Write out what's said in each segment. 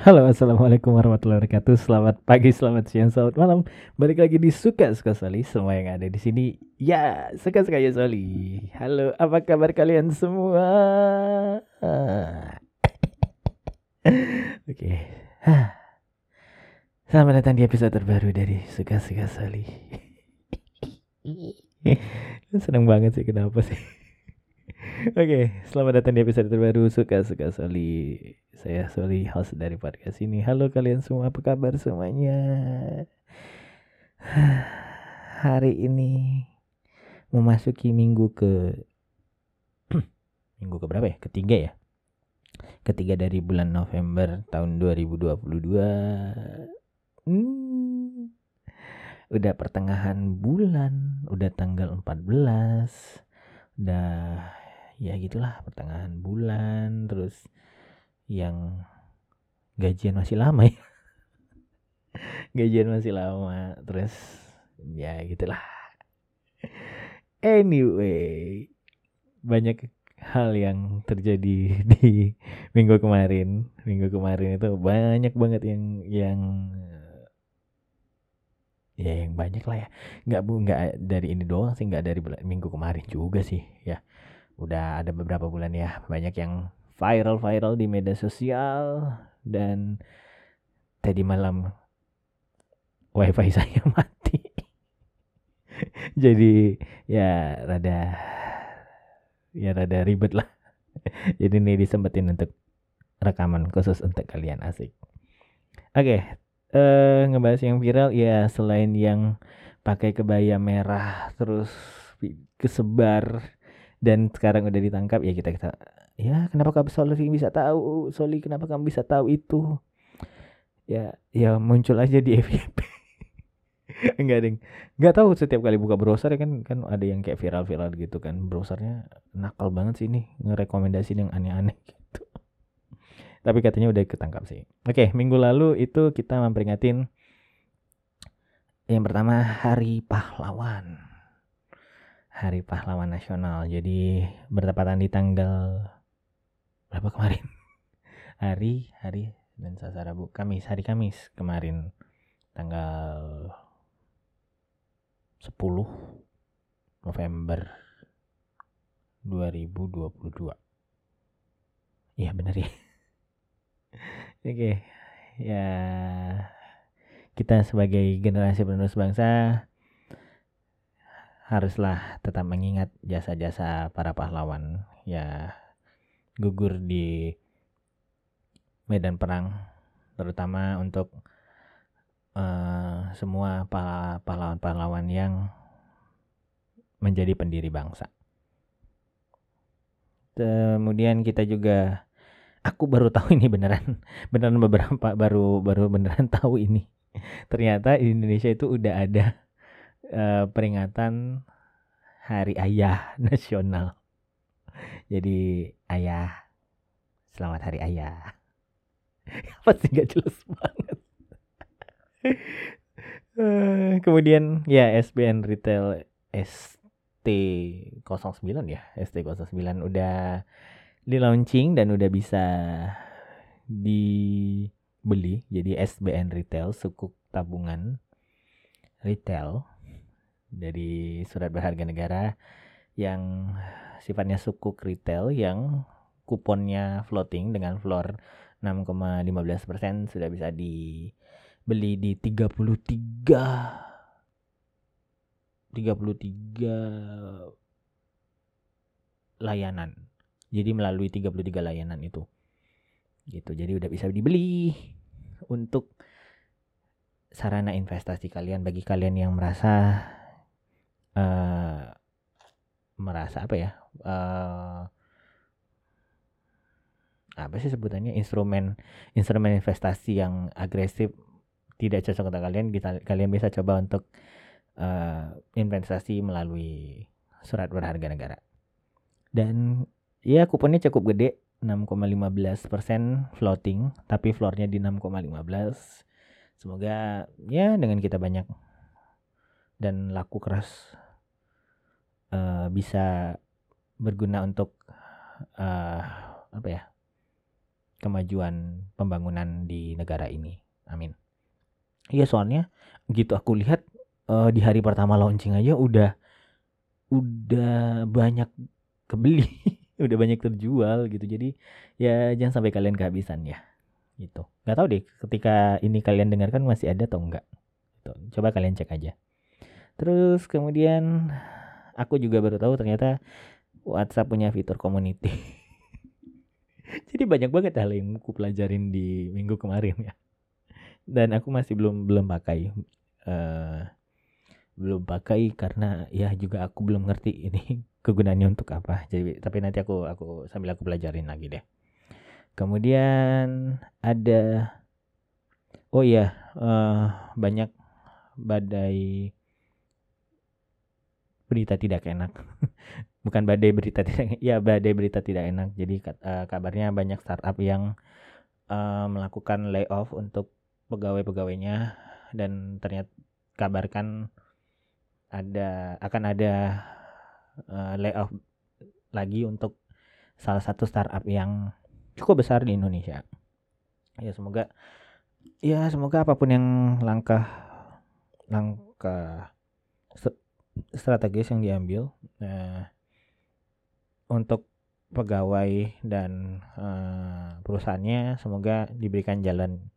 Halo assalamualaikum warahmatullahi wabarakatuh. Selamat pagi, selamat siang, selamat malam. Balik lagi di Suka Suka Soli. Semua yang ada di sini Ya Suka Suka Ya Soli. Halo apa kabar kalian semua? Oke. Selamat datang di episode terbaru dari Suka Suka Soli. Seneng banget sih kenapa sih Oke, selamat datang di episode terbaru Suka Suka Soli. Saya Soli, host dari podcast ini. Halo kalian semua, apa kabar semuanya? Hari ini memasuki minggu ke minggu ke berapa ya? Ketiga ya? Ketiga dari bulan November tahun 2022. Hmm, udah pertengahan bulan, udah tanggal 14 udah ya gitulah pertengahan bulan terus yang gajian masih lama ya. Gajian masih lama terus ya gitulah. Anyway banyak hal yang terjadi di minggu kemarin. Minggu kemarin itu banyak banget yang yang ya yang banyak lah ya. Nggak bu nggak dari ini doang sih nggak dari minggu kemarin juga sih ya udah ada beberapa bulan ya banyak yang viral-viral di media sosial dan tadi malam wifi saya mati. Jadi ya rada ya rada ribet lah. Jadi ini disempetin untuk rekaman khusus untuk kalian asik. Oke okay, uh, ngebahas yang viral ya selain yang pakai kebaya merah terus kesebar dan sekarang udah ditangkap ya kita kita ya kenapa kamu Soli bisa tahu? Soli kenapa kamu bisa tahu itu? Ya ya muncul aja di FYP enggak ding. Nggak tahu setiap kali buka browser ya kan kan ada yang kayak viral-viral gitu kan. Browsernya nakal banget sih ini ngerekomendasi yang aneh-aneh gitu. Tapi katanya udah ketangkap sih. Oke minggu lalu itu kita memperingatin yang pertama hari pahlawan Hari Pahlawan Nasional. Jadi bertepatan di tanggal berapa kemarin? hari, hari dan Selasa Rabu, Kamis, hari Kamis kemarin tanggal 10 November 2022. Iya benar ya. Oke. Ya kita sebagai generasi penerus bangsa haruslah tetap mengingat jasa-jasa para pahlawan ya gugur di medan perang terutama untuk uh, semua pahlawan-pahlawan yang menjadi pendiri bangsa. Kemudian kita juga aku baru tahu ini beneran beneran beberapa baru baru beneran tahu ini. Ternyata di Indonesia itu udah ada uh, peringatan Hari Ayah Nasional. Jadi ayah, selamat Hari Ayah. Apa sih nggak jelas banget. uh, kemudian ya SBN Retail ST09 ya, ST09 udah di launching dan udah bisa dibeli. Jadi SBN Retail sukuk tabungan retail dari surat berharga negara yang sifatnya sukuk retail yang kuponnya floating dengan floor 6,15% sudah bisa dibeli di 33 33 layanan. Jadi melalui 33 layanan itu. Gitu. Jadi udah bisa dibeli untuk sarana investasi kalian bagi kalian yang merasa uh, merasa apa ya uh, apa sih sebutannya instrumen instrumen investasi yang agresif tidak cocok untuk kalian kita, kalian bisa coba untuk uh, investasi melalui surat berharga negara. Dan ya kuponnya cukup gede 6,15% floating tapi floornya di 6,15 semoga ya dengan kita banyak dan laku keras uh, bisa berguna untuk uh, apa ya kemajuan pembangunan di negara ini. Amin. Iya soalnya gitu aku lihat uh, di hari pertama launching aja udah udah banyak kebeli, udah banyak terjual gitu. Jadi ya jangan sampai kalian kehabisan ya. Gitu. Gak tahu deh ketika ini kalian dengarkan masih ada atau enggak. Gitu. Coba kalian cek aja. Terus kemudian aku juga baru tahu ternyata WhatsApp punya fitur community. Jadi banyak banget hal yang aku pelajarin di minggu kemarin ya. Dan aku masih belum belum pakai. Uh, belum pakai karena ya juga aku belum ngerti ini kegunaannya untuk apa. Jadi tapi nanti aku aku sambil aku pelajarin lagi deh. Kemudian ada oh iya uh, banyak badai berita tidak enak. Bukan badai berita tidak ya badai berita tidak enak. Jadi uh, kabarnya banyak startup yang uh, melakukan layoff untuk pegawai-pegawainya dan ternyata kabarkan ada akan ada uh, layoff lagi untuk salah satu startup yang cukup besar di Indonesia. Ya semoga ya semoga apa pun yang langkah langkah strategis yang diambil uh, untuk pegawai dan uh, perusahaannya semoga diberikan jalan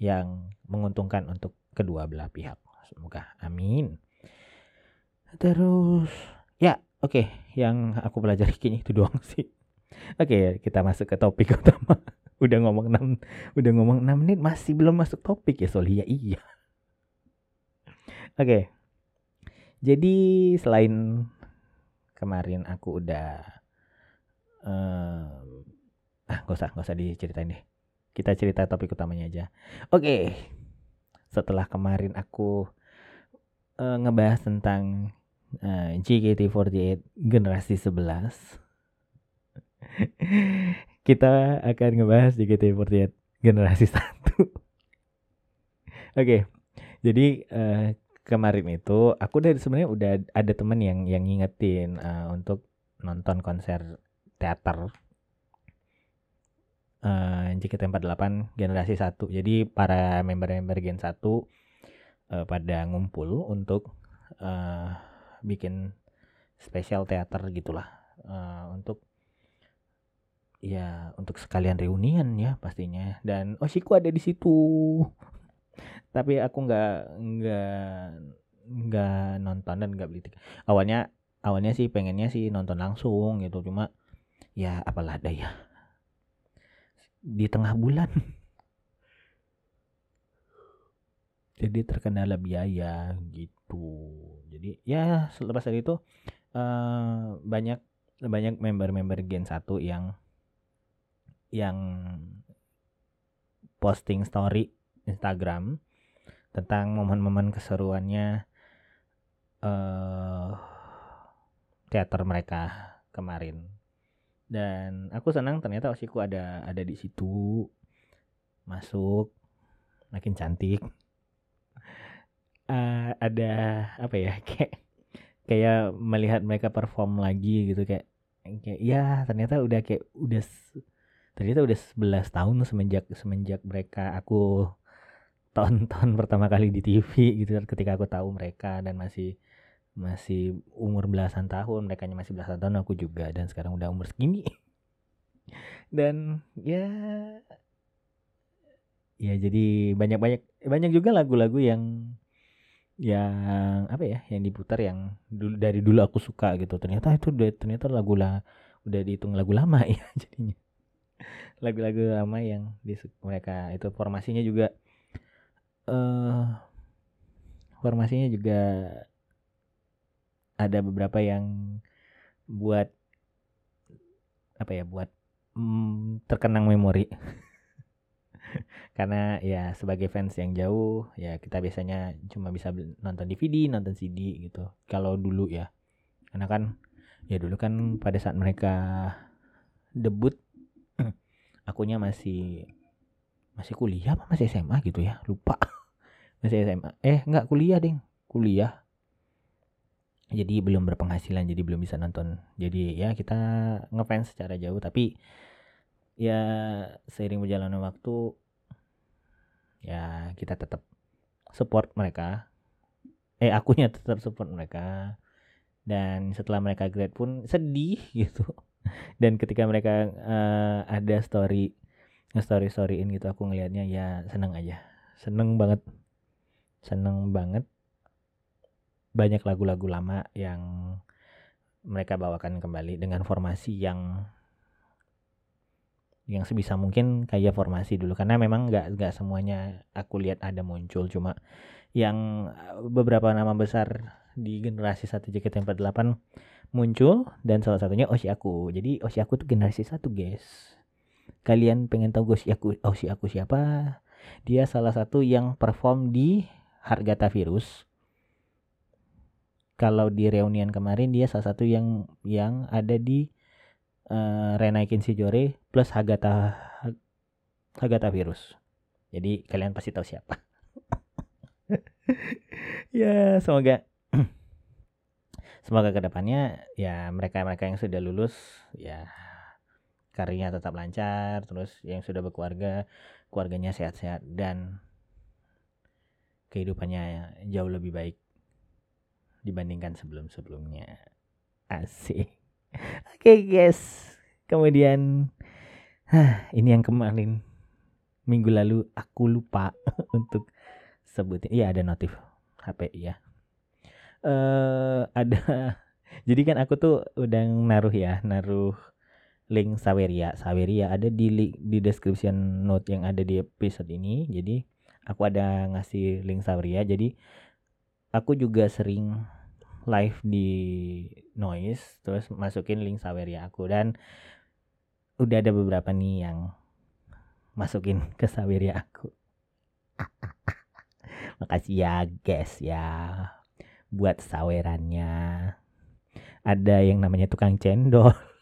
yang menguntungkan untuk kedua belah pihak. Semoga amin. Terus ya oke okay, yang aku pelajari kini itu doang sih. Oke okay, kita masuk ke topik utama. udah ngomong 6 udah ngomong 6 menit masih belum masuk topik ya Solia iya. Oke. Okay. Jadi selain kemarin aku udah uh, ah gak usah gak usah diceritain deh. Kita cerita topik utamanya aja. Oke. Okay. Setelah kemarin aku uh, ngebahas tentang uh, JKT48 generasi 11. Kita akan ngebahas JKT48 generasi 1. Oke. okay. Jadi uh, kemarin itu aku dari sebenarnya udah ada temen yang yang ngingetin uh, untuk nonton konser teater. Uh, JKT48 generasi 1. Jadi para member-member Gen 1 uh, pada ngumpul untuk uh, bikin spesial teater gitulah. Uh, untuk ya untuk sekalian reunian ya pastinya. Dan Oshiku ada di situ tapi aku nggak nggak nggak nonton dan nggak beli tiket. Awalnya awalnya sih pengennya sih nonton langsung gitu. Cuma ya apalah daya di tengah bulan. Jadi terkendala biaya gitu. Jadi ya selepas dari itu uh, banyak banyak member-member Gen 1 yang yang posting story Instagram tentang momen-momen keseruannya uh, teater mereka kemarin. Dan aku senang ternyata Oshiku ada ada di situ. Masuk makin cantik. Uh, ada apa ya kayak kayak melihat mereka perform lagi gitu kayak kayak ya ternyata udah kayak udah ternyata udah 11 tahun semenjak semenjak mereka aku tonton pertama kali di TV gitu kan, ketika aku tahu mereka dan masih masih umur belasan tahun mereka masih belasan tahun aku juga dan sekarang udah umur segini. Dan ya ya jadi banyak banyak banyak juga lagu-lagu yang yang apa ya yang diputar yang dulu dari dulu aku suka gitu. Ternyata itu ternyata lagu lah udah dihitung lagu lama ya jadinya. Lagu-lagu lama yang di mereka itu formasinya juga uh, formasinya juga ada beberapa yang buat apa ya buat mm, terkenang memori. Karena ya sebagai fans yang jauh ya kita biasanya cuma bisa nonton DVD nonton CD gitu. Kalau dulu ya. Karena kan ya dulu kan pada saat mereka debut akunya masih masih kuliah apa masih SMA gitu ya? Lupa masih SMA eh nggak kuliah ding. Kuliah. Jadi belum berpenghasilan jadi belum bisa nonton. Jadi ya kita ngefans secara jauh tapi ya seiring berjalannya waktu ya kita tetap support mereka. Eh akunya tetap support mereka. Dan setelah mereka grad pun sedih gitu. Dan ketika mereka uh, ada story story storyin gitu aku ngelihatnya ya seneng aja. Seneng banget seneng banget. Banyak lagu-lagu lama yang mereka bawakan kembali dengan formasi yang yang sebisa mungkin kayak formasi dulu. Karena memang nggak nggak semuanya aku lihat ada muncul. Cuma yang eh, beberapa nama besar di generasi satu JKT48 muncul dan salah satunya Oshiaku. Jadi Oshiaku tuh generasi satu guys. Kalian pengen tahu Oshiaku Oshiaku siapa? Dia salah satu yang perform di Hargata Virus kalau di reunian kemarin dia salah satu yang yang ada di uh, Renaikin Shijore plus Hagata Hagata Virus. Jadi kalian pasti tahu siapa. ya semoga semoga ke depannya ya mereka mereka yang sudah lulus ya karirnya tetap lancar terus yang sudah berkeluarga keluarganya sehat-sehat dan kehidupannya jauh lebih baik dibandingkan sebelum-sebelumnya asik Oke okay, guys, kemudian Hah, ini yang kemarin minggu lalu aku lupa untuk sebutin. Iya ada notif HP ya. Eh uh, ada. Jadi kan aku tuh udah naruh ya, naruh link Saweria. Saweria ada di di description note yang ada di episode ini. Jadi aku ada ngasih link Saweria. Jadi aku juga sering live di noise terus masukin link saweria aku dan udah ada beberapa nih yang masukin ke saweria aku makasih ya guys ya buat sawerannya ada yang namanya tukang cendol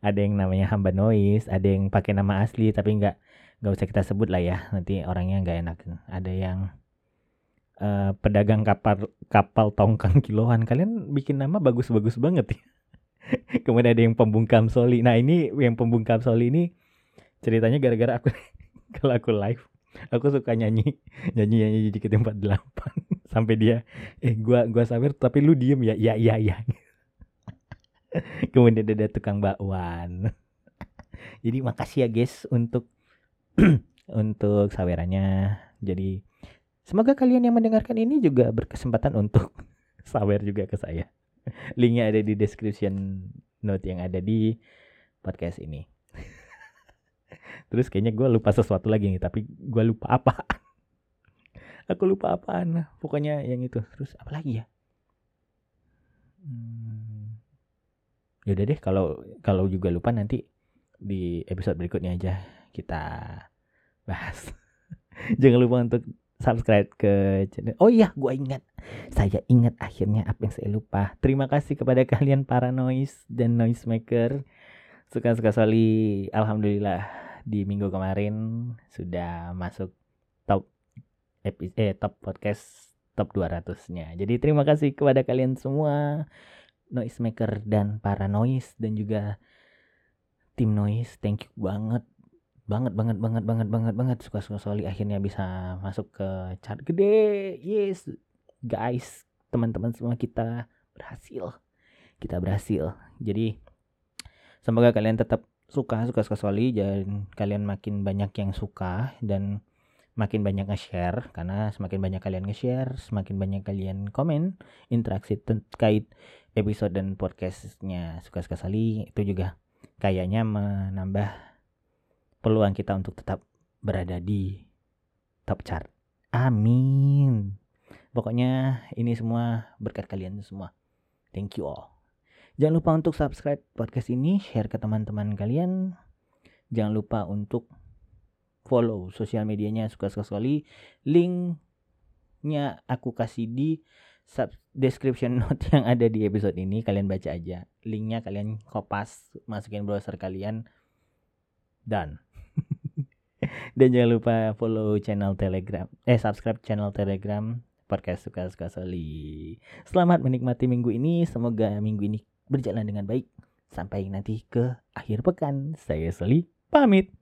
ada yang namanya hamba noise ada yang pakai nama asli tapi nggak nggak usah kita sebut lah ya. Nanti orangnya nggak enak. Ada yang uh, pedagang kapal kapal tongkang kiloan. Kalian bikin nama bagus-bagus banget ya. Kemudian ada yang pembungkam soli nah ini yang pembungkam soli ini ceritanya gara-gara aku kalau aku live aku suka nyanyi nyanyi nyanyi dikit empat delapan. Sampai dia eh gua gua sabar tapi lu diem ya. Ya ya ya kemudian ada tukang bakwan jadi makasih ya guys untuk untuk sawerannya jadi Semoga kalian yang mendengarkan ini juga berkesempatan untuk sawer juga ke saya. Linknya ada di description note yang ada di podcast ini. Terus kayaknya gue lupa sesuatu lagi nih, tapi gue lupa apa. Aku lupa apaan. Pokoknya yang itu. Terus apa lagi ya? Hmm. Yaudah deh, kalau kalau juga lupa nanti di episode berikutnya aja kita bahas. Jangan lupa untuk subscribe ke channel. Oh iya, gue ingat. Saya ingat akhirnya apa yang saya lupa. Terima kasih kepada kalian para noise dan noise maker. Suka-suka soli. Alhamdulillah di minggu kemarin sudah masuk top eh, top podcast top 200-nya. Jadi terima kasih kepada kalian semua noise maker dan para noise dan juga tim noise. Thank you banget banget banget banget banget banget banget. Suka suka Soli akhirnya bisa masuk ke chart gede. Yes guys teman-teman semua kita berhasil. Kita berhasil. Jadi semoga kalian tetap suka suka suka Soli dan kalian makin banyak yang suka. Dan makin banyak nge-share karena semakin banyak kalian nge-share semakin banyak kalian komen interaksi terkait episode dan podcastnya suka suka Soli itu juga kayaknya menambah peluang kita untuk tetap berada di top chart. Amin. Pokoknya ini semua berkat kalian semua. Thank you all. Jangan lupa untuk subscribe podcast ini, share ke teman-teman kalian. Jangan lupa untuk follow sosial medianya suka-suka sekali. Linknya aku kasih di sub description note yang ada di episode ini. Kalian baca aja. Linknya kalian kopas, masukin browser kalian. Dan dan jangan lupa follow channel Telegram. Eh subscribe channel Telegram podcast suka suka soli. Selamat menikmati minggu ini. Semoga minggu ini berjalan dengan baik. Sampai nanti ke akhir pekan. Saya Seli pamit.